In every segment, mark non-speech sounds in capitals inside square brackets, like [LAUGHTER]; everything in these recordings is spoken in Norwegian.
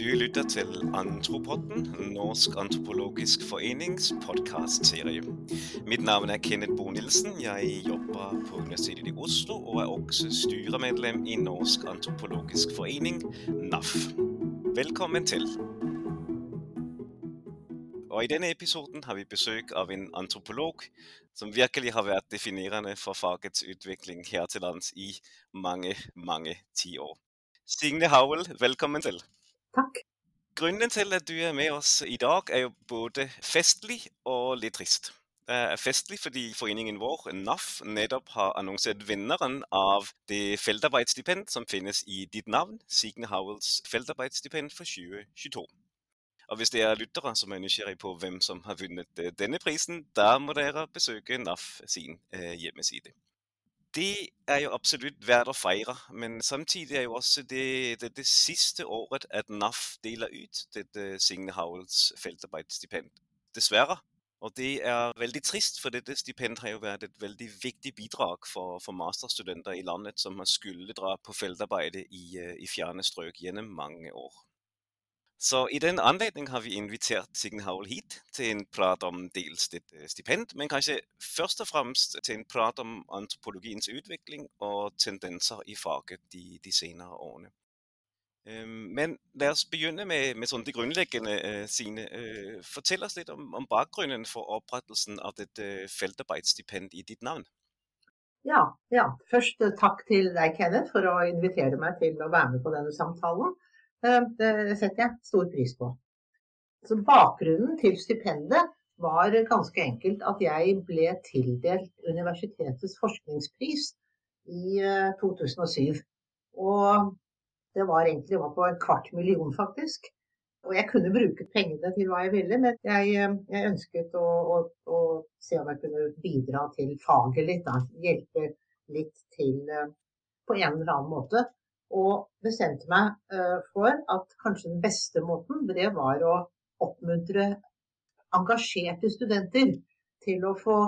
Du lytter til Antropotten, Norsk antropologisk forenings podkastserie. Mitt navn er Kenneth Bo Nilsen. Jeg jobber på Universitetet i Oslo og er også styremedlem i Norsk antropologisk forening, NAF. Velkommen til. Og I denne episoden har vi besøk av en antropolog som virkelig har vært definerende for fagets utvikling her til lands i mange, mange tiår. Signe Howell, velkommen til. Takk. Grunnen til at du er med oss i dag, er jo både festlig og litt trist. Det er festlig fordi foreningen vår, NAF, nettopp har annonsert vinneren av det feltarbeidsstipend som finnes i ditt navn, Signe Howells feltarbeidsstipend for 2022. Og Hvis det er lyttere som er nysgjerrig på hvem som har vunnet eh, denne prisen, da må dere besøke NAF sin eh, hjemmeside det er jo absolutt verdt å feire. Men samtidig er jo også det, det, det siste året at NAF deler ut dette Signe Howells feltarbeidsstipend. Dessverre. Og det er veldig trist, for dette stipendet har jo vært et veldig viktig bidrag for, for masterstudenter i landet som har skulle dra på feltarbeidet i, eh, i fjerne strøk gjennom mange år. Så i den anledning har vi invitert Signe Haul hit til en prat om dels ditt eh, stipend, men kanskje først og fremst til en prat om antropologiens utvikling og tendenser i faget de, de senere årene. Men la oss begynne med, med sånn det grunnleggende, Sine. Signe. Uh, fortell oss litt om, om, bakgrunnen for opprettelsen av dette feltarbeidsstipend i ditt navn. Ja, ja. Først takk til deg, Kenneth, for å invitere meg til å være med på denne samtalen. Eh, det setter jeg stor pris på. Så bakgrunnen til stipendet var ganske enkelt at jeg ble tildelt universitetets forskningspris i 2007. Eh, og det var egentlig var på en kvart million, faktisk. Og jeg kunne bruke pengene til hva jeg ville, men jeg, eh, jeg ønsket å, å, å, se om jeg kunne bidra til faget litt. Da. Hjelpe litt til på en eller annen måte og bestemte meg eh, for at kanskje den beste måten, det var å oppmuntre engasjerte studenter til å få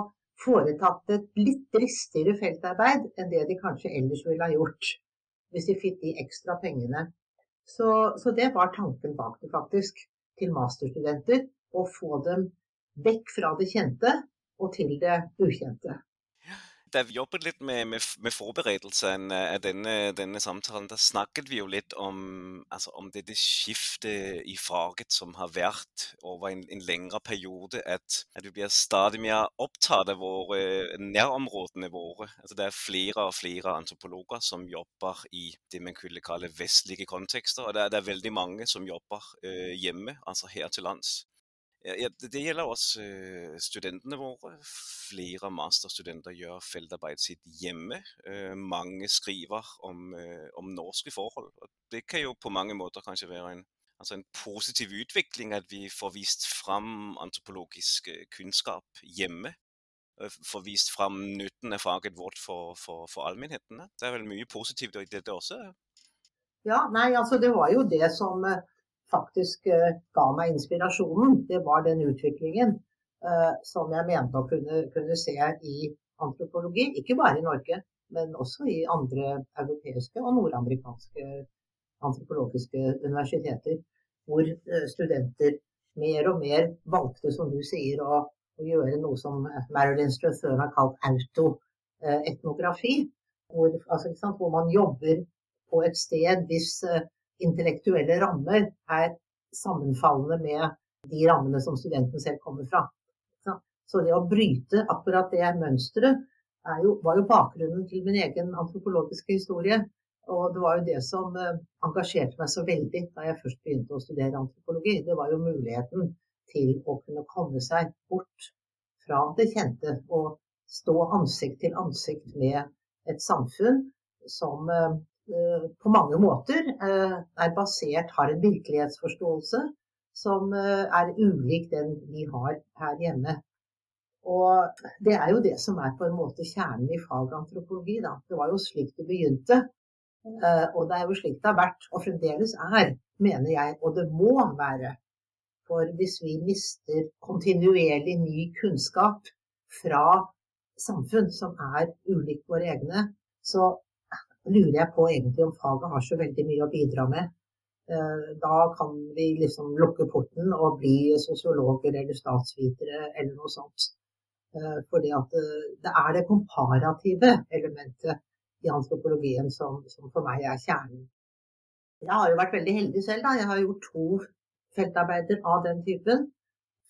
foretatt et litt dristigere feltarbeid enn det de kanskje ellers ville ha gjort hvis de fikk de ekstra pengene. Så, så det var tanken bak det, faktisk, til masterstudenter. Å få dem vekk fra det kjente og til det ukjente da vi jobbet litt med, med, med forberedelsen av denne, denne, samtalen, da snakket vi jo litt om, altså, om dette skiftet i faget som har vært over en, en lengre periode. At, at, vi blir stadig mer opptatt av våre nærområdene våre. Altså, det er flere og flere antropologer som jobber i det man kunne kalle vestlige kontekster. Og det er, det er veldig mange som jobber uh, hjemme, altså her til lands. Det gjelder også øh, studentene våre. Flere masterstudenter gjør feltarbeid sitt hjemme. Øh, mange skriver om, øh, om, norske forhold. Det kan jo på mange måter kanskje være en, altså en positiv utvikling at vi får vist fram antropologisk kunnskap hjemme. Får vist fram nytten av faget vårt for, for, for allmennheten. Det er vel mye positivt i dette også? Ja, nei, altså det var jo det som faktisk eh, ga meg inspirasjonen, det var den utviklingen eh, som jeg mente å kunne, kunne, se i antropologi. Ikke bare i Norge, men også i andre europeiske og nordamerikanske antropologiske universiteter. Hvor eh, studenter mer og mer valgte, som du sier, å, å gjøre noe som Marilyn Strathern har kalt autoetnografi. Hvor, altså, hvor man jobber på et sted hvis intellektuelle rammer er sammenfallende med de rammene som studenten selv kommer fra. Så det å bryte akkurat det mønsteret var jo bakgrunnen til min egen antropologiske historie. Og det var jo det som eh, engasjerte meg så veldig da jeg først begynte å studere antropologi. Det var jo muligheten til å kunne komme seg bort fra det kjente og stå ansikt til ansikt med et samfunn som eh, på mange måter eh, er basert, har en virkelighetsforståelse som eh, er ulik den vi har her hjemme. Og det er jo det som er på en måte kjernen i faget antropologi. Da. Det var jo slik det begynte. Og det er jo slik det har vært, og fremdeles er, mener jeg, og det må være. For hvis vi mister kontinuerlig ny kunnskap fra samfunn som er ulikt våre egne, så lurer jeg på egentlig om faget har så veldig mye å bidra med. Da kan vi liksom lukke porten og bli sosiologer eller statsvitere eller noe sånt. Fordi at det er det komparative elementet i antropologien som, som for meg er kjernen. Jeg har jo vært veldig heldig selv. da. Jeg har gjort to feltarbeider av den typen.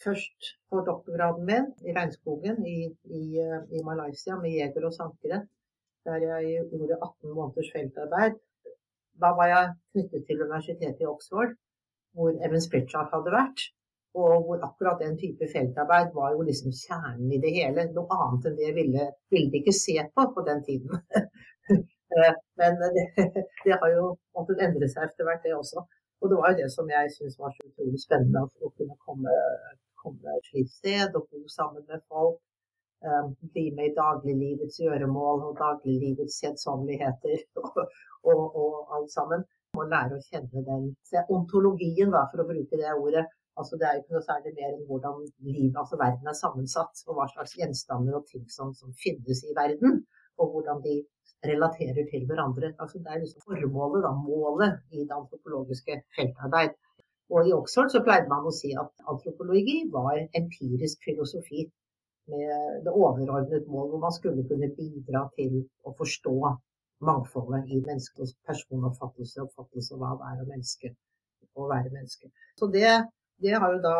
Først på doktorgraden min i regnskogen i, i, i Malaysia med jegere og sankere, der jeg gjorde 18 måneders feltarbeid. Da var jeg knyttet til universitetet i Oxford, hvor Evans Pritchard hadde vært. Og hvor akkurat den type feltarbeid var jo liksom kjernen i det hele. Noe annet enn det ville, ville de ikke se på på den tiden. [LAUGHS] Eh, men det, [LAUGHS] det, har jo måttet endre seg etter hvert, det også. Og det var jo det som jeg syntes var så utrolig spennende, å kunne komme komme et slikt sted og bo sammen med folk. Bli med i dagliglivets gjøremål og dagliglivets kjedsommeligheter [LAUGHS] og, og, og, alt sammen. Og lære å kjenne den ontologien, da, for å bruke det ordet. Altså, det er jo ikke noe særlig mer enn hvordan livet, altså verden er sammensatt, og hva slags gjenstander og ting som, som finnes i verden, og hvordan de relaterer til hverandre. Altså, det er liksom formålet, da, målet i det antropologiske feltarbeid. Og i Oxford så pleide man å si at antropologi var empirisk filosofi med det overordnet mål hvor man skulle kunne bidra til å forstå mangfoldet i menneskets personoppfattelse, og oppfattelse av hva det er å, menneske, å være menneske. Så det, det, har jo da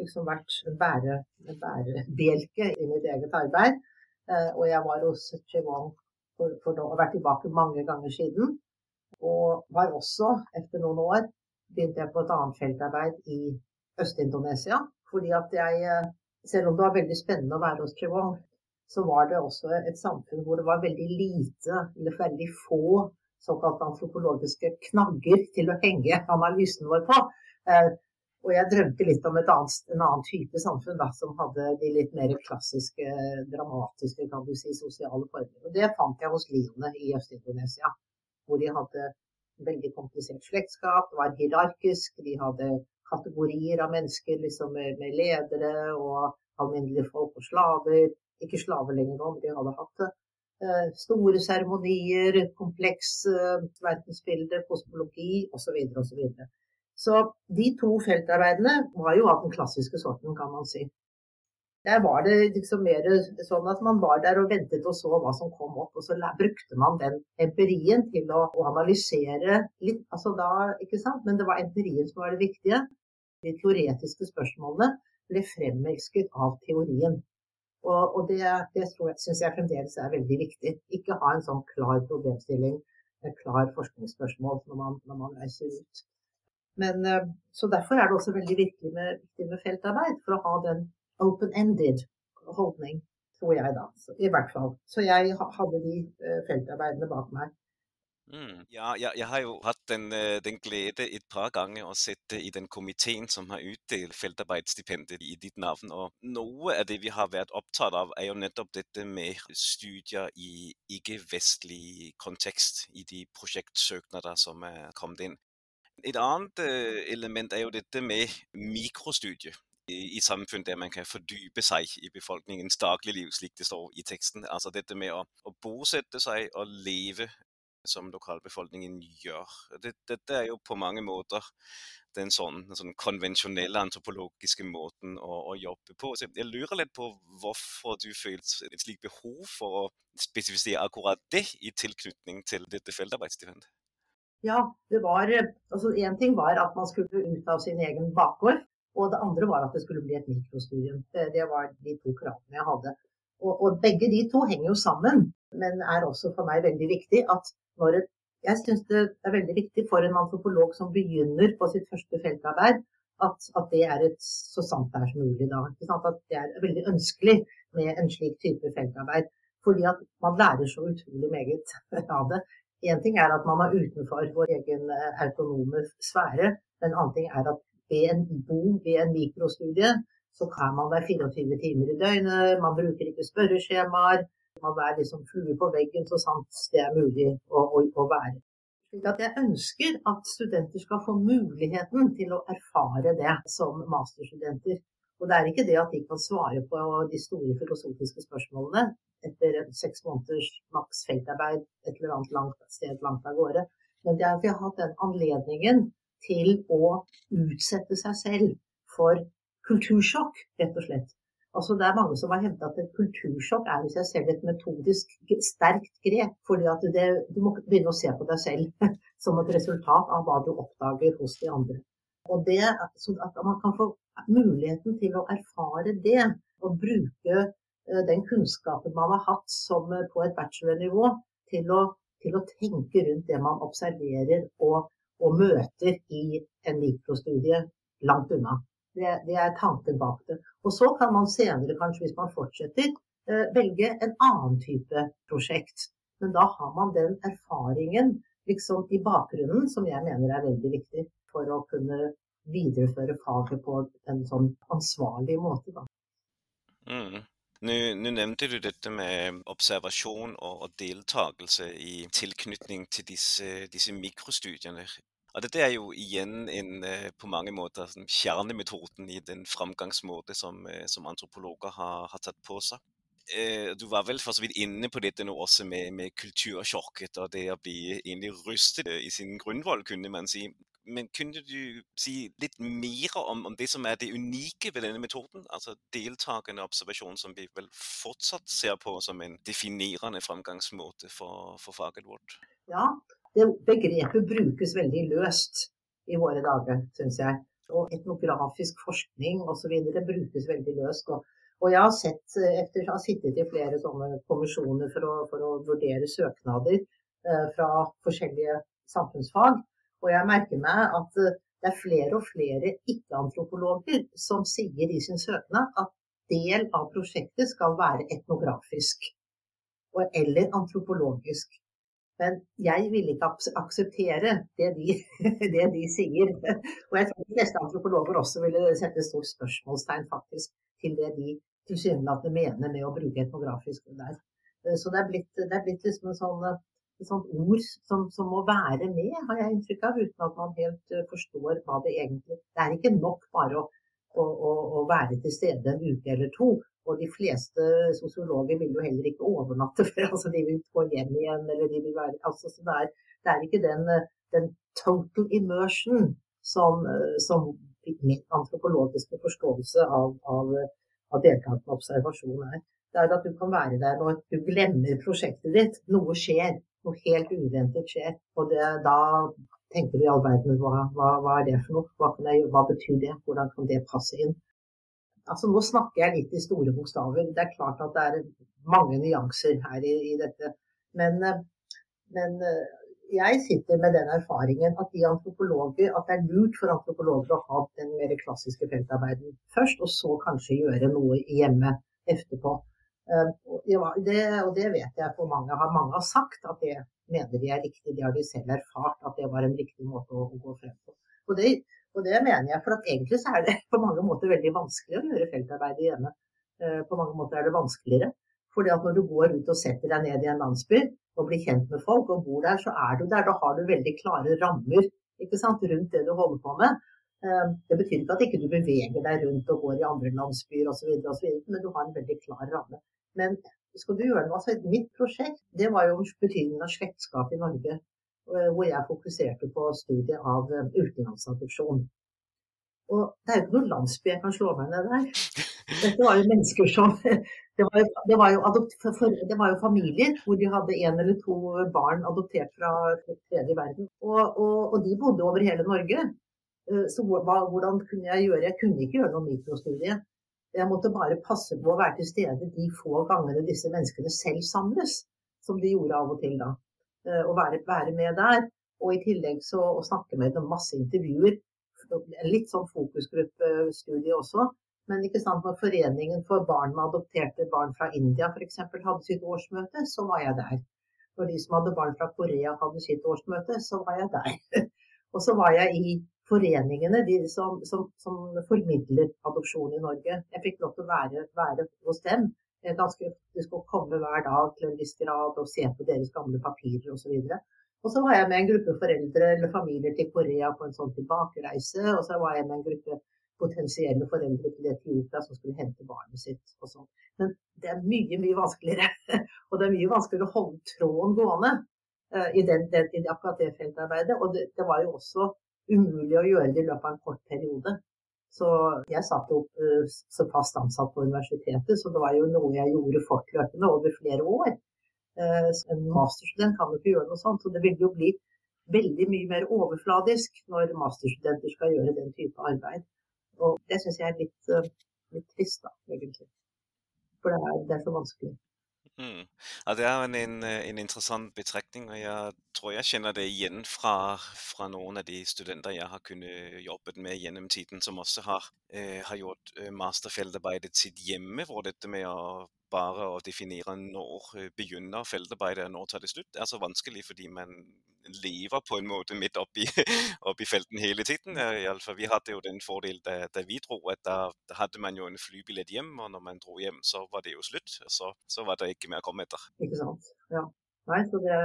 liksom vært en, bære, i mitt eget arbeid. Eh, og jeg var hos Chewang for, for å vært tilbake mange ganger siden. Og var også, etter noen år, begynte jeg på et annet feltarbeid i Øst-Indonesia. Fordi at jeg, eh, selv om det var veldig spennende å være hos Chewang, så var det også et samfunn hvor det var veldig lite, eller veldig få, såkalte antropologiske knagger til å henge analysen vår på. Eh, og jeg drømte litt om annet, en annen type samfunn da, som hadde de litt mer klassiske, dramatiske kan du si, sosiale former. Og det fant jeg hos liene i Øst-Indonesia, hvor de hadde veldig komplisert slektskap, var hierarkisk. De hadde kategorier av mennesker liksom med, med, ledere og alminnelige folk og slaver. Ikke slaver lenger nå, men de hadde hatt det. Eh, store seremonier, kompleks eh, verdensbilde, kosmologi osv. Så, videre. så de to feltarbeidene var jo av den klassiske sorten, kan man si. Der var det liksom mer sånn at man var der og ventet og så hva som kom opp. Og så brukte man den empirien til å, å analysere litt. Altså da, ikke sant? Men det var empirien som var det viktige. De teoretiske spørsmålene ble fremelsket av teorien. Og, og det, det syns jeg fremdeles er veldig viktig. Ikke ha en sånn klar problemstilling, et klar forskningsspørsmål når man, når man reiser ut. Men, eh, så Derfor er det også veldig viktig med, med feltarbeid, for å ha den open-ended holdning, tror jeg da. I hvert fall. Så jeg hadde de uh, feltarbeidene bak meg. Mm. Ja, jeg, jeg, har jo hatt den, øh, den, glede et par ganger å sitte i den komiteen som har utdelt feltarbeidsstipendet i ditt navn. Og noe av det vi har vært opptatt av, er jo nettopp dette med studier i ikke-vestlig kontekst i de prosjektsøknader som er kommet inn. Et annet øh, element er jo dette med mikrostudier i, samfunn der man kan fordype seg i befolkningens dagligliv, slik det står i teksten. Altså dette med å, å bosette seg og leve som lokalbefolkningen gjør. Dette det er jo på mange måter den sånn, sånn konvensjonelle antropologiske måten å, å, jobbe på. Så jeg lurer litt på hvorfor du følte et slikt behov for å spesifisere akkurat det i tilknytning til dette feltarbeidsstipendet. Ja, det var altså Én ting var at man skulle ut av sin egen bakgård. Og det andre var at det skulle bli et mikrostudium. Det var de to kravene jeg hadde. Og, og, begge de to henger jo sammen, men er også for meg veldig viktig at når et, Jeg syns det er veldig viktig for en antropolog som begynner på sitt første feltarbeid, at, at det er et, så sant det er som mulig da. At det er veldig ønskelig med en slik type feltarbeid. Fordi at man lærer så utrolig meget av det. Én ting er at man er utenfor vår egen eh, autonome sfære. En annen ting er at ved en bok, ved en mikrostudie, så kan man være 24 timer i døgnet, man bruker ikke spørreskjemaer. Man er liksom flue på veggen så sant det er mulig å, å, å være. At jeg ønsker at studenter skal få muligheten til å erfare det som masterstudenter. Og det er ikke det at de kan svare på de store filosofiske spørsmålene etter seks måneders maks feltarbeid et eller annet langt sted langt av gårde. Men det er at vi har hatt den anledningen til å utsette seg selv for kultursjokk, rett og slett. Altså Det er mange som har hevda at et kultursjokk er i seg selv et metodisk sterkt grep. fordi at det, Du må begynne å se på deg selv [LAUGHS] som et resultat av hva du oppdager hos de andre. Og det, At man kan få muligheten til å erfare det, og bruke eh, den kunnskapen man har hatt som eh, på et bachelornivå, til til å tenke rundt det man observerer og, og møter i en mikrostudie langt unna. Det, det, er tanken bak det. Og så kan man senere, kanskje hvis man fortsetter, eh, velge en annen type prosjekt. Men da har man den erfaringen liksom i bakgrunnen som jeg mener er veldig viktig for å kunne videreføre faget på en sånn ansvarlig måte. Da. Mm. Nå, nevnte du dette med observasjon og, og deltakelse i tilknytning til disse, disse mikrostudiene. Dette er jo igjen en, eh, på mange måter sånn, kjernemetoden i den framgangsmåte som, eh, som antropologer har, har, tatt på seg. Eh, du var vel for så vidt inne på dette nå også med, med kultursjokket og det å bli egentlig rystet i sin grunnvoll, kunne man si. Men kunne du si litt mer om, om, det som er det unike ved denne metoden? Altså deltakende observasjon, som vi vel fortsatt ser på som en definerende framgangsmåte for, for faget vårt? Ja, det begrepet brukes veldig løst i våre dager, syns jeg. Og etnografisk forskning osv. brukes veldig løst. Og, og, jeg har sett, etter å ha sittet i flere sånne kommisjoner for å, for å vurdere søknader eh, fra forskjellige samfunnsfag, og jeg merker meg at eh, det er flere og flere ikke-antropologer som sier i sin søknad at del av prosjektet skal være etnografisk eller antropologisk. Men jeg vil ikke akseptere det de, [LAUGHS] det de, sier. Og jeg tror de fleste antropologer også ville sette stort spørsmålstegn faktisk til det de tilsynelatende mener med å bruke etnografisk der. Eh, så det er blitt, det er blitt liksom en sånn, et sånt ord som, som, må være med, har jeg inntrykk av, uten at man helt eh, forstår hva det egentlig Det er ikke nok bare å, å, å være til stede en uke eller to. Og de fleste sosiologer vil jo heller ikke overnatte, [LAUGHS] for altså, de vil gå hjem igjen. eller de vil være, altså, det, er, det, er, ikke den, den total immersion som, som min antropologiske forståelse av, av, av deltakende observasjon er. Det er at du kan være der når du glemmer prosjektet ditt. Noe skjer. Noe helt uventet skjer. Og det, da tenker du i all verden hva, hva, hva, er det for noe? Hva, hva betyr det? Hvordan kan det passe inn? Altså Nå snakker jeg litt i store bokstaver. Det er klart at det er mange nyanser her i, i dette. Men, eh, men, eh, jeg sitter med den erfaringen at de at det er lurt for antropologer å ha den mer klassiske feltarbeiden først, og så kanskje gjøre noe hjemme etterpå. Eh, det, og det vet jeg for mange har mange har sagt at det mener de er riktig. Det har de selv erfart at det var en riktig måte å gå frem på. Og det og det mener jeg, for at egentlig så er det [LAUGHS] på mange måter veldig vanskelig å gjøre feltarbeid hjemme. Eh, på mange måter er det vanskeligere. Fordi at når du går ut og setter deg ned i en landsby og blir kjent med folk og bor der, så er du der. Da har du veldig klare rammer ikke sant, rundt det du holder på med. Eh, det betyr ikke at ikke du beveger deg rundt og går i andre landsbyer osv., men du har en veldig klar ramme. Men skal du gjøre noe, altså Mitt prosjekt det var jo betydningen av slektskap i Norge. Eh, hvor jeg fokuserte på studiet av eh, utenlandsadopsjon. Og det er jo ikke noen landsby jeg kan slå meg ned der. Dette var jo mennesker som Det var jo, det var jo, adopt, det var jo familier hvor de hadde en eller to barn adoptert fra tredje verden. Og, og, og de bodde over hele Norge. Eh, så hvordan kunne jeg gjøre Jeg kunne ikke gjøre noen mikrostudie. Jeg måtte bare passe på å være til stede de få gangene disse menneskene selv samles, som de gjorde av og til da. Eh, å være, være, med der. Og i tillegg så å snakke med dem, masse intervjuer. Litt sånn fokusgruppestudie også. Men ikke sant, når Foreningen for barn med adopterte barn fra India f.eks. hadde sitt årsmøte, så var jeg der. Når de som hadde barn fra Korea hadde sitt årsmøte, så var jeg der. [LAUGHS] og så var jeg i foreningene de som, som, som, formidler adopsjon i Norge. Jeg fikk lov til å være, være hos dem ganske faktisk å komme hver dag til en viss grad og se på deres gamle papirer osv. Og så var jeg med en gruppe foreldre eller familier til Korea på en sånn tilbakereise. Og så var jeg med en gruppe potensielle foreldre til Etiopia som skulle hente barnet sitt. og sånn. Men det er mye, mye vanskeligere. [LAUGHS] og det er mye vanskeligere å holde tråden gående uh, i, den, den, i, akkurat det feltarbeidet. Og det, det, var jo også umulig å gjøre det i løpet av en kort periode. Så jeg satt jo uh, så fast ansatt på universitetet, så det var jo noe jeg gjorde fortløpende over flere år. Så en masterstudent kan jo ikke gjøre noe sånt, så det vil jo bli veldig mye mer overfladisk når masterstudenter skal gjøre den type arbeid. Og det syns jeg er litt, uh, litt, trist, da, egentlig. For det er, det er så vanskelig. Mm. Ja, det er en, en, en, interessant betraktning, og jeg tror jeg kjenner det igjen fra, fra, noen av de studenter jeg har kunnet jobbet med gjennom tiden, som også har, eh, har gjort eh, masterfeltarbeidet sitt hjemme, hvor dette med å bare å definere når eh, begynner feltarbeidet når tar det slutt, er så vanskelig fordi man lever på en måte midt oppi, [LAUGHS] oppi felten hele tiden. Iallfall, vi hadde jo den fordel da, da vi dro, at da, da, hadde man jo en flybillett hjem, og når man dro hjem, så var det jo slutt. Så, så var det ikke mer å komme etter. Ikke sant. Ja. Nei, så det,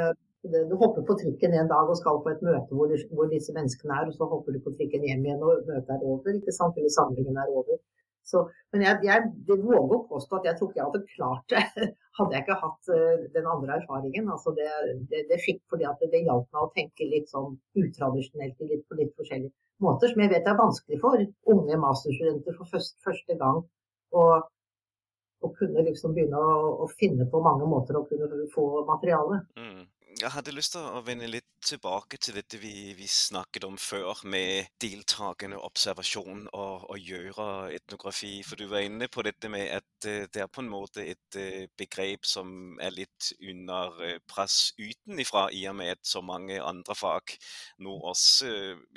det, du hopper på trikken en dag og skal på et møte hvor, hvor, disse menneskene er, og så hopper du på trikken hjem igjen og møtet er over, ikke sant? eller samlingen er over. Så, men jeg, jeg, våger å påstå at jeg tror ikke jeg hadde klart det [LAUGHS] hadde jeg ikke hatt uh, den andre erfaringen. Altså det, det, det, fikk fordi at det hjalp meg å tenke litt sånn utradisjonelt litt, på litt forskjellige måter, som jeg vet er vanskelig for unge masterstudenter for først, første gang. Og, og kunne liksom begynne å, å, finne på mange måter å kunne få materiale. Mm. Jeg hadde lyst til å vende litt tilbake til dette vi, vi snakket om før, med deltakende observasjon og, og, gjøre etnografi. For du var inne på dette med at uh, det er på en måte et uh, begrep som er litt under uh, press utenifra, i og med at så mange andre fag nå også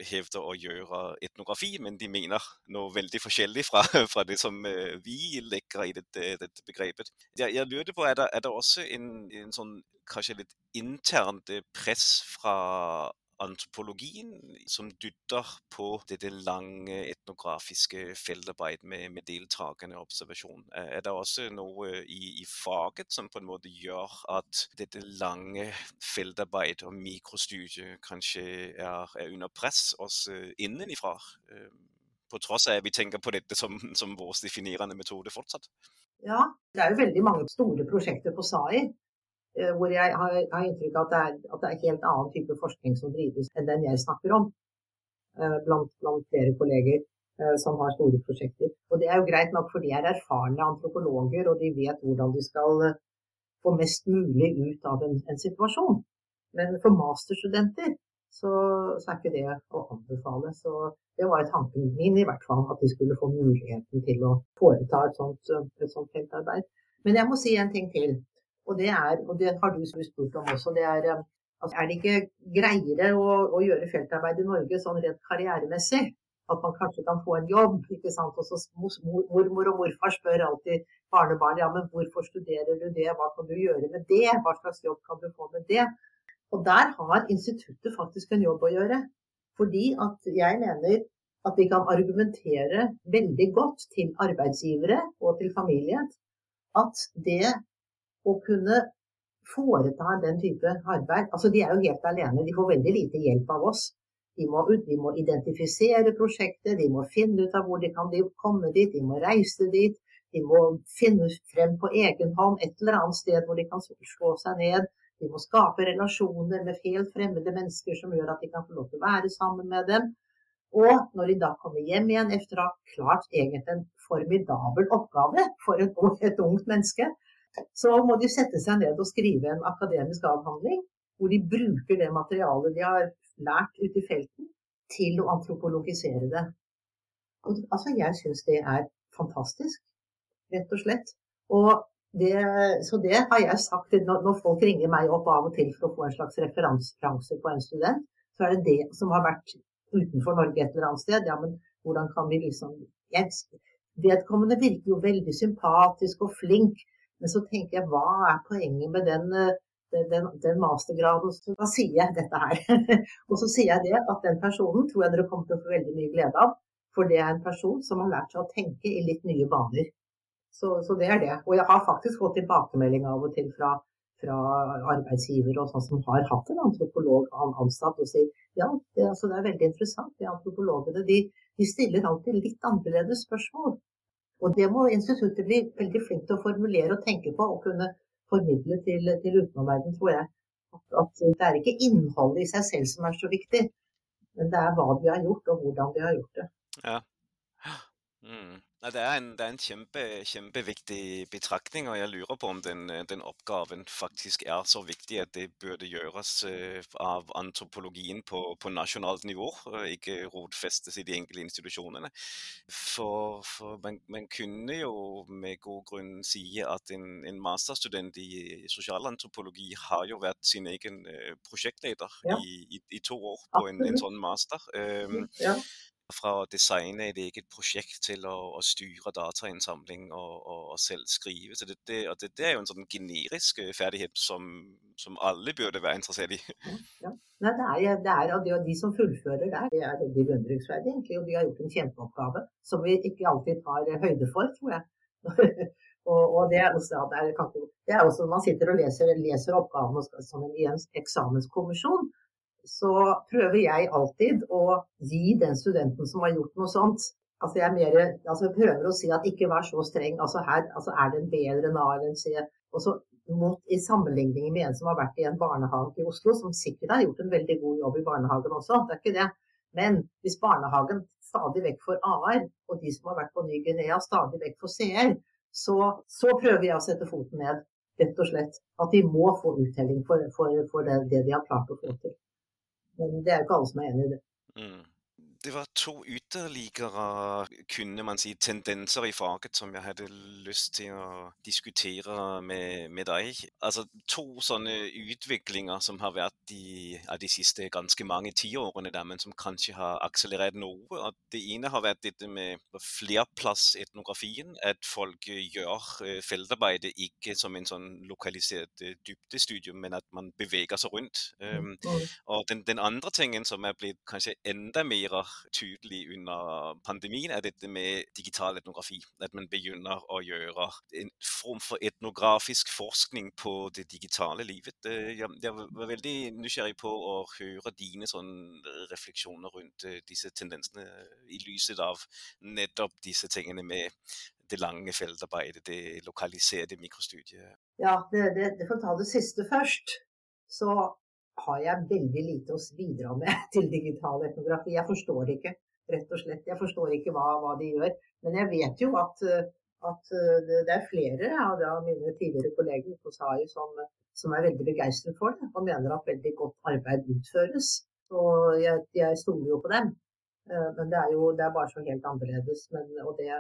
hevder å gjøre etnografi, men de mener noe veldig forskjellig fra, [LAUGHS] fra det som vi legger i dette, dette begrepet. Jeg, jeg lurte på, er det, er det også en, en sånn kanskje litt internt press fra antropologien som dytter på dette lange etnografiske feltarbeidet med, med deltakende observasjon. Er det også noe i, i, faget som på en måte gjør at dette lange feltarbeidet og mikrostudiet kanskje er, er, under press også innenifra? Ehm, på tross av at vi tenker på dette som, som vår definerende metode fortsatt. Ja, det er jo veldig mange store prosjekter på SAI Eh, hvor jeg har, har inntrykk av at det, er, at det er helt annen type forskning som drives enn den jeg snakker om, eh, blant, blant flere kolleger eh, som har store prosjekter. Og det er jo greit nok, for de er erfarne antropologer, og de vet hvordan de skal få mest mulig ut av en, en situasjon. Men for masterstudenter så, så, er ikke det å anbefale. Så det var tanken min i hvert fall, at de skulle få muligheten til å foreta et sånt, et sånt feltarbeid. Men jeg må si en ting til. Og det er, og det har du spurt om også, det er eh, altså er det ikke greiere å, å, gjøre feltarbeid i Norge sånn rent karrieremessig? At man kanskje kan få en jobb. ikke sant? Og så Mormor og morfar spør alltid barnebarn ja, men hvorfor studerer du det, hva kan du gjøre med det, hva slags jobb kan du få med det? Og der har instituttet faktisk en jobb å gjøre. Fordi at jeg mener at vi kan argumentere veldig godt til arbeidsgivere og til familie at det å kunne foreta den type arbeid. Altså, de er jo helt alene, de får veldig lite hjelp av oss. De må, de må identifisere prosjektet, de må finne ut av hvor de kan komme dit, de må reise dit. De må finne frem på egen hånd et eller annet sted hvor de kan slå seg ned. De må skape relasjoner med helt fremmede mennesker som gjør at de kan få lov til å være sammen med dem. Og når de da kommer hjem igjen etter å ha klart egentlig en formidabel oppgave for et, et ungt menneske, så må de sette seg ned og skrive en akademisk avhandling hvor de bruker det materialet de har lært ute i felten, til å antropologisere det. Og, altså, jeg syns det er fantastisk, rett og slett. Og det, så det har jeg sagt når, folk ringer meg opp av og til for å få en slags referanse på en student, så er det det som har vært utenfor Norge et eller annet sted. Ja, men hvordan kan vi liksom Vedkommende virker jo veldig sympatisk og flink, men så tenker jeg, hva er poenget med den, eh, den, den mastergraden? Så da sier jeg dette her. [LAUGHS] og så sier jeg det at den personen tror jeg dere kommer til å få veldig mye glede av. For det er en person som har lært seg å tenke i litt nye baner. Så, så det er det. Og jeg har faktisk fått tilbakemelding av og til fra, fra arbeidsgivere og sånn som har hatt en antropolog ansatt og sier ja, det, altså, det er veldig interessant. De antropologene de, de stiller alltid litt annerledes spørsmål. Og det må instituttet bli veldig flink til å formulere og tenke på og kunne formidle til, til utenomverdenen, tror jeg. At, at, det er ikke innholdet i seg selv som er så viktig, Men det er hva vi har gjort, og hvordan vi har gjort det. Ja. Mm. Det er en, det er en kjempe, kjempeviktig betraktning, og jeg lurer på om den, den, oppgaven faktisk er så viktig at det burde gjøres eh, av antropologien på, på nasjonalt nivå, ikke rotfestes i de enkelte institusjonene. For, for man, man, kunne jo med god grunn si at en, en masterstudent i sosialantropologi har jo vært sin egen eh, prosjektleder ja. i, i, i, to år på en, en sånn master. Um, ja fra å designe et eget prosjekt til å, å styre datainnsamling og, og, og, selv skrive. Så det, det, det, det, er jo en sånn generisk eh, ferdighet som, som alle burde være interessert i. Ja. Nei, det er, er, og de som fullfører der, det er veldig beundringsverdig, egentlig. Og de har gjort en kjempeoppgave som vi ikke alltid tar eh, høyde for, tror jeg. [LAUGHS] og, og det, er også, det, er, det er også man sitter og leser, leser oppgaven som en eksamenskommisjon så prøver jeg alltid å gi den studenten som har gjort noe sånt altså Jeg mer, altså prøver å si at ikke vær så streng. altså Her altså er det en B eller en A eller en C. Og så mot, I sammenligning med en som har vært i en barnehage i Oslo, som sikkert har gjort en veldig god jobb i barnehagen også, det er ikke det. Men hvis barnehagen stadig vekk får AR, og de som har vært på Ny-Guinea stadig vekk får CR, så, så, prøver jeg å sette foten ned, rett og slett. At de må få uttelling for, for, for det, det, de har klart å få til. Men det er jo ikke alle som er enig i det. Mm. Det var to ytterligere, kunne man si, tendenser i faget som jeg hadde lyst til å diskutere med, med deg. Altså to sånne utviklinger som har vært i, av de siste ganske mange tiårene, der, men som kanskje har akselerert noe. Og det ene har vært dette med flerplassetnografien. At folk gjør eh, feltarbeidet ikke som en sånn lokalisert eh, dybdestudium, men at man beveger seg rundt. Um, og den, den andre tingen som er blitt kanskje enda mer tydelig under pandemien, er dette med digital etnografi. At man begynner å gjøre en form for etnografisk forskning på det digitale livet. Jeg var veldig nysgjerrig på å høre dine refleksjoner rundt eh, disse tendensene i lyset av nettopp disse tingene med det lange feltarbeidet, det lokaliserte mikrostudiet. Ja, det, det, det får ta det siste først. Så har jeg veldig lite å bidra med [LAUGHS] til digital etnografi. Jeg forstår det ikke, rett og slett. Jeg forstår ikke hva, hva de gjør. Men jeg vet jo at, at det er flere av ja, mine tidligere kolleger på SAI som, som, er veldig begeistret for det, og mener at veldig godt arbeid utføres. Og jeg, jeg stoler jo på dem. Eh, men det er jo det er bare så helt annerledes. Men, det,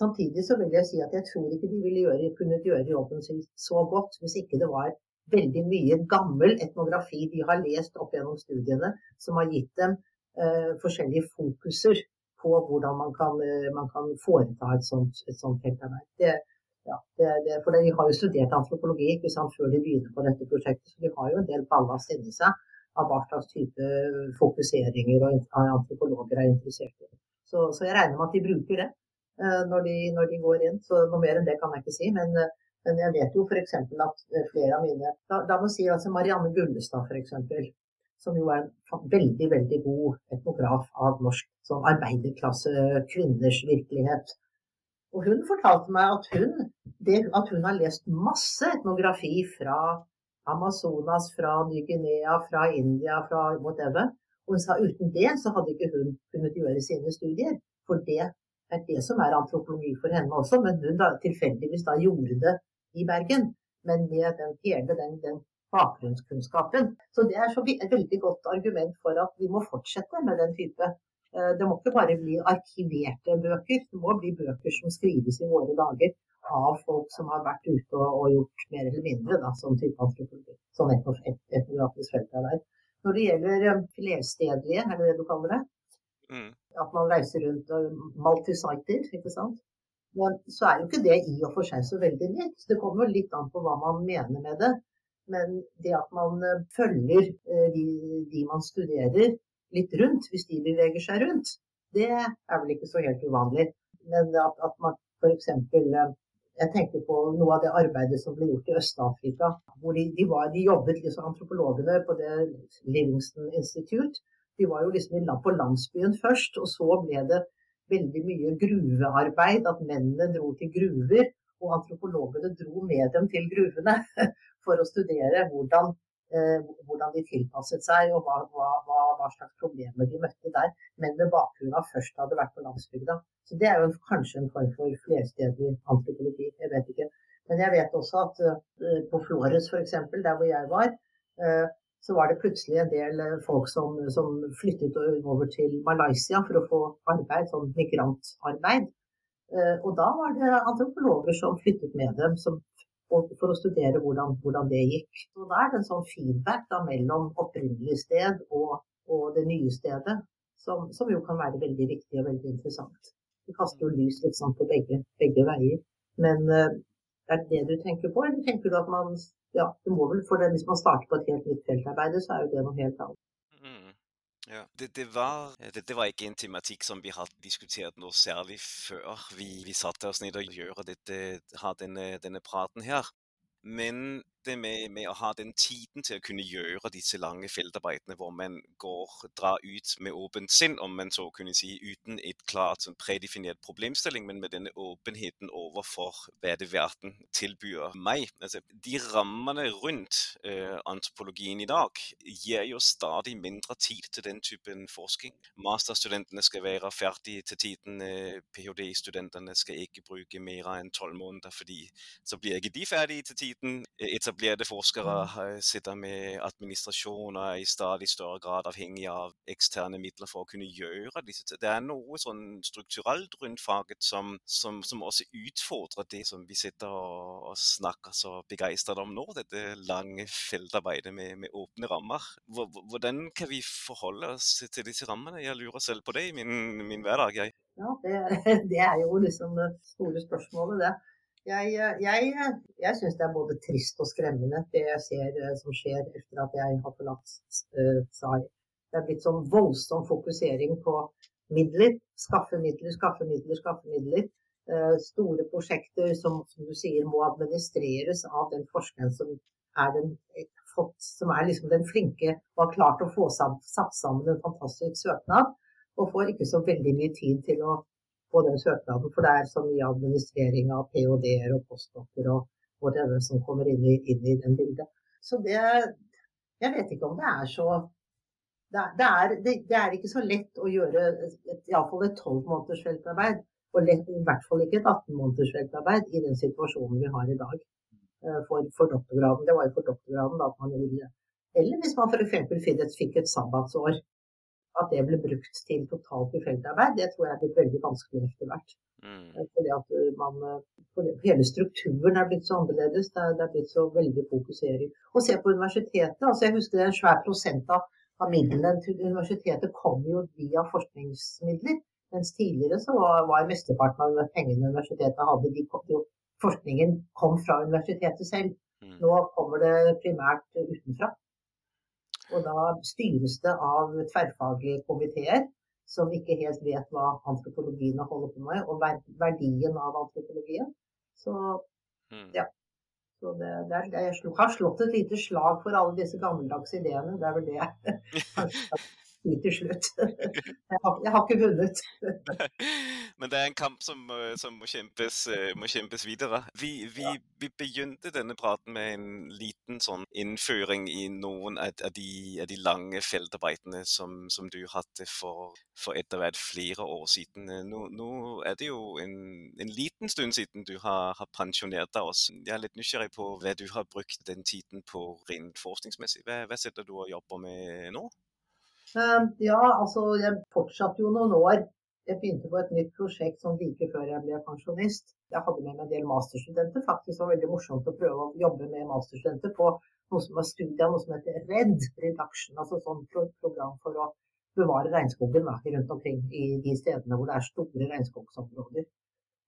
samtidig så vil jeg si at jeg tror ikke de ville gjøre, kunnet gjøre jobben sin så godt hvis ikke det var veldig mye gammel etnografi de har lest opp gjennom studiene, som har gitt dem eh, forskjellige fokuser på hvordan man kan, eh, man kan foreta et sånt, et sånt feltarbeid. Det, ja, det, det, for de har jo studert antropologi ikke sant, før de begynner på dette prosjektet, så de har jo en del ballast inni seg av hva slags type fokuseringer og antropologer er interessert i. Så, så jeg regner med at de bruker det uh, når, de, når, de, går inn. Så noe mer enn det kan jeg ikke si. Men uh, men jeg vet jo f.eks. at eh, flere av mine Da, da må si altså Marianne Gullestad f.eks., som jo er en veldig, veldig god etnograf av norsk sånn arbeiderklasse, kvinners virkelighet. Og hun fortalte meg at hun, det, at hun har lest masse etnografi fra Amazonas, fra Ny-Guinea, fra India, fra whatever. Og hun sa uten det så hadde ikke hun kunnet gjøre sine studier. For det er det som er antropologi for henne også. Men hun da, tilfeldigvis da gjorde det i Bergen, men med den, hele den, den bakgrunnskunnskapen. Så det er så et veldig godt argument for at vi må fortsette med den type. Eh, det må ikke bare bli arkiverte bøker, det må bli bøker som skrives i våre dager av folk som har vært ute og, og gjort mer eller mindre da, som type antropologi. Som et, felt etnografisk feltarbeid. Når det gjelder eh, flerstedlige, er det det du kaller det? Mm. At man reiser rundt og multi-sited, ikke sant. Men så er jo ikke det i og for seg så veldig nytt. Det kommer litt an på hva man mener med det. Men det at man eh, følger eh, de, de man studerer litt rundt, hvis de beveger seg rundt, det er vel ikke så helt uvanlig. Men at, at man f.eks. Eh, jeg tenker på noe av det arbeidet som ble gjort i Øst-Afrika. hvor de, de, var, de, jobbet liksom antropologene på det Livingston Institute. De var jo liksom på landsbyen først, og så ble det veldig mye gruvearbeid, at mennene dro til gruver. Og antropologene dro med dem til gruvene [LAUGHS] for å studere hvordan eh, hvordan de tilpasset seg og hva, hva, hva, slags problemer de møtte der, men med bakgrunn av først hadde vært på landsbygda. Så Det er jo kanskje en form for flerstedig antropologi, jeg vet ikke. Men jeg vet også at uh, på Flores f.eks., der hvor jeg var, uh, så var det plutselig en del folk som, som, flyttet over til Malaysia for å få arbeid, sånn migrantarbeid. Uh, og da var det antropologer som flyttet med dem, som for å studere hvordan, hvordan, det gikk. Og Da er det en sånn feedback da, mellom opprinnelig sted og, og det nye stedet, som, som, jo kan være veldig viktig og veldig interessant. Det kaster jo lys liksom, på begge, begge veier. Men uh, er det det du tenker på, eller tenker du at man ja, det må vel, for det, Hvis man starter på et helt nytt feltarbeid, så er jo det noe helt annet. Ja, det, det, var, det, det, var, ikke en tematikk som vi har diskutert noe særlig før vi, vi satte oss ned og gjorde dette, ha denne, denne praten her. Men det med, med, å ha den tiden til å kunne gjøre disse lange feltarbeidene hvor man går, drar ut med åpent sinn, om man så kunne si, uten et klart sånn predefinert problemstilling, men med denne åpenheten overfor hva det verden tilbyr meg. Altså, de rammene rundt uh, antropologien i dag gir jo stadig mindre tid til den typen forskning. Masterstudentene skal være ferdige til tiden. Uh, ph.d.-studentene skal ikke bruke mer enn tolv måneder, fordi så blir ikke de ferdige til tiden. Etabler etablerte forskere mm. sitter med administrasjon og er i stadig større grad avhengig av eksterne midler for å kunne gjøre disse ting. Det er noe sånn strukturelt rundt faget som, som, som også utfordrer det som vi sitter og, og snakker så begeistret om nå, dette lange feltarbeidet med, med åpne rammer. Hvordan kan vi forholde oss til disse rammene? Jeg lurer selv på det i min, min hverdag. jeg. Ja, det, [LAUGHS] det, er jo liksom det store spørsmålet, det. Jeg, jeg, jeg syns det er både trist og skremmende det jeg ser eh, som skjer etter at jeg har forlatt SAI. Det er blitt sånn voldsom fokusering på midler. Skaffe midler, skaffe midler, skaffe midler. Store prosjekter som, som, du sier må administreres av den forskeren som er, den, som er liksom den flinke og har klart å få satt sammen en fantastisk søknad. Og får ikke så veldig mye tid til å på den søknaden. For det er så mye administrering av ph.d.-er og postdokker og whatever som kommer inn i, inn i den bildet. Så det Jeg vet ikke om det er så det er, det, er, det, det er, ikke så lett å gjøre iallfall et tolv måneders feltarbeid. Og lett, i hvert fall ikke et 18 måneders feltarbeid i den situasjonen vi har i dag eh, for, for doktorgraden. Det var jo for doktorgraden da at man det. Eller hvis man f.eks. fikk et sabbatsår at det ble brukt til totalt i feltarbeid, det tror jeg er blitt veldig vanskelig etter hvert. Mm. Eh, fordi at eh, man, eh, Hele strukturen er blitt så annerledes. Det er, det er blitt så veldig fokusering. Og se på universitetet. altså Jeg husker det er en svær prosent av, av midlene til universitetet kom jo via forskningsmidler. Mens tidligere så var, var mesteparten av pengene universitetet hadde, de kom, jo, forskningen kom fra universitetet selv. Mm. Nå kommer det primært utenfra. Og da styres det av tverrfaglige komiteer som ikke helt vet hva antropologien holder på med, og verdien av antropologien. Så hmm. ja. Så det, det er, jeg har slått et lite slag for alle disse gammeldagse ideene. Det er vel det jeg [LAUGHS] til slutt. Jeg har, jeg har, ikke vunnet. [LAUGHS] Men det er en kamp som, øh, som må, kjempes, øh, må, kjempes, videre. Vi, vi, ja. vi, begynte denne praten med en liten sånn innføring i noen av, av, de, av de, lange feltarbeidene som, som, du hadde for, for etter hvert flere år siden. Nå, nå er det jo en, en, liten stund siden du har, har pensjonert deg også. Jeg er litt nysgjerrig på hva du har brukt den tiden på rent forskningsmessig. Hva, hva sitter du og jobber med nå? Ja, altså jeg fortsatte jo noen år. Jeg begynte på et nytt prosjekt som like før jeg ble pensjonist. Jeg hadde med meg en del masterstudenter. Faktisk det var veldig morsomt å prøve å jobbe med masterstudenter på noe som var studiet, noe som heter RED, Reduction, altså sånn program for å bevare regnskogen da, rundt omkring i de stedene hvor det er store regnskogsområder.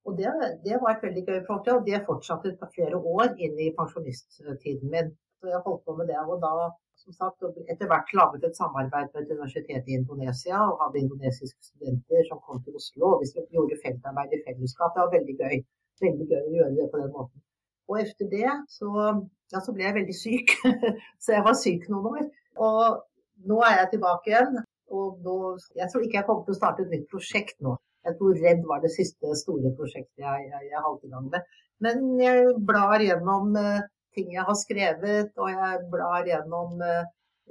Og det, det var et veldig gøy prosjekt, og det fortsatte flere år inn i pensjonisttiden min. Så jeg holdt på med det. Og da som sagt, etter hvert laget et samarbeid med et universitet i Indonesia og hadde indonesiske studenter som kom til Oslo. og Vi gjorde feltarbeid i fellesskap. Det var veldig gøy. Veldig gøy å gjøre det på den måten. Og etter det så, ja, så ble jeg veldig syk. [LAUGHS] så jeg var syk noen år. Og nå er jeg tilbake igjen. Og nå, jeg tror ikke jeg kommer til å starte et nytt prosjekt nå. Jeg tror Redd var det siste store prosjektet jeg, jeg, jeg holdt i gang med. Men jeg blar gjennom uh, ting jeg har skrevet, og jeg blar gjennom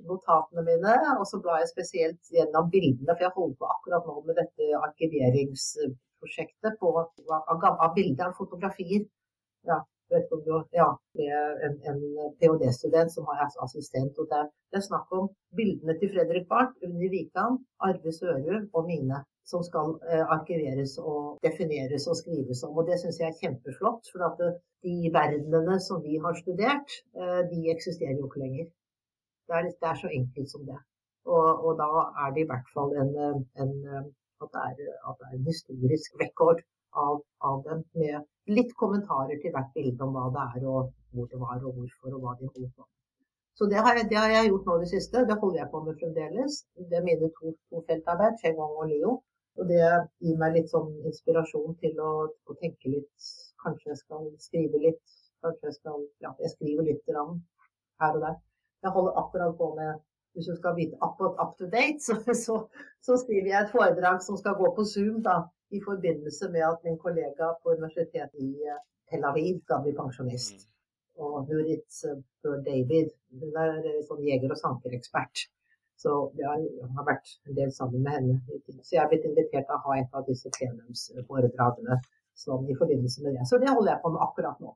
notatene mine. Og så blar jeg spesielt gjennom bildene, for jeg holder på akkurat nå med dette arkiveringsprosjektet på, av, bilder, av fotografier. Ja, ja, med en, en ph.d.-student som har assistent. og det, det, er snakk om bildene til Fredrik Barth, Unni Wikan, Arve Sørum og mine. Som skal eh, arkiveres og defineres og skrives om. Og det syns jeg er kjempeflott. For at det, de verdenene som vi har studert, eh, de eksisterer jo ikke lenger. Det er, det er så enkelt som det. Og, og, da er det i hvert fall en, en at, det er, at, det er, en historisk rekord av, av, dem, med litt kommentarer til hvert bilde om hva det er, og hvor det var, og hvorfor, og hva de holder på med. Så det har, jeg, det har, jeg, gjort nå det siste. Det holder jeg på med fremdeles. Det er mine to, to feltarbeid, Cheng-Wong og Leo. Og det gir meg litt sånn inspirasjon til å, å, tenke litt. Kanskje jeg skal skrive litt. Kanskje jeg skal Ja, jeg skriver litt her og der. Jeg holder akkurat på med Hvis du skal vite akkurat up to date, [LAUGHS] så, så, så, skriver jeg et foredrag som skal gå på Zoom da, i forbindelse med at min kollega på universitetet i eh, Tel Aviv skal bli pensjonist. Mm. Og Nurit eh, Bør David, hun er eh, sånn jeger- og sankerekspert. Så jeg har vært en del sammen med henne. Så jeg er blitt invitert til å ha et av disse plenumsforedragene i forbindelse med det. Så det holder jeg på med akkurat nå.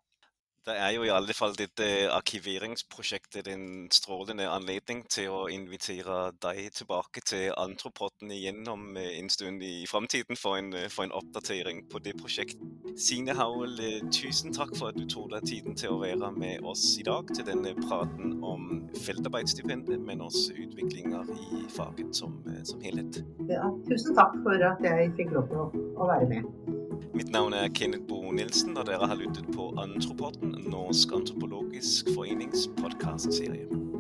Det er jo i alle fall dette arkiveringsprosjektet en strålende anledning til å invitere deg tilbake til Antropotten igjen om eh, en stund i framtiden for, eh, for, en oppdatering på det prosjektet. Signe Haul, eh, tusen takk for at du tok deg tiden til å være med oss i dag til denne praten om feltarbeidsstipendet, men også utviklinger i faget som, som helhet. Ja, tusen takk for at jeg fikk lov til å være med. Mitt navn er Kenneth Bo Nilsen, og dere har lyttet på Antropoden, Norsk antropologisk forenings podkastserie.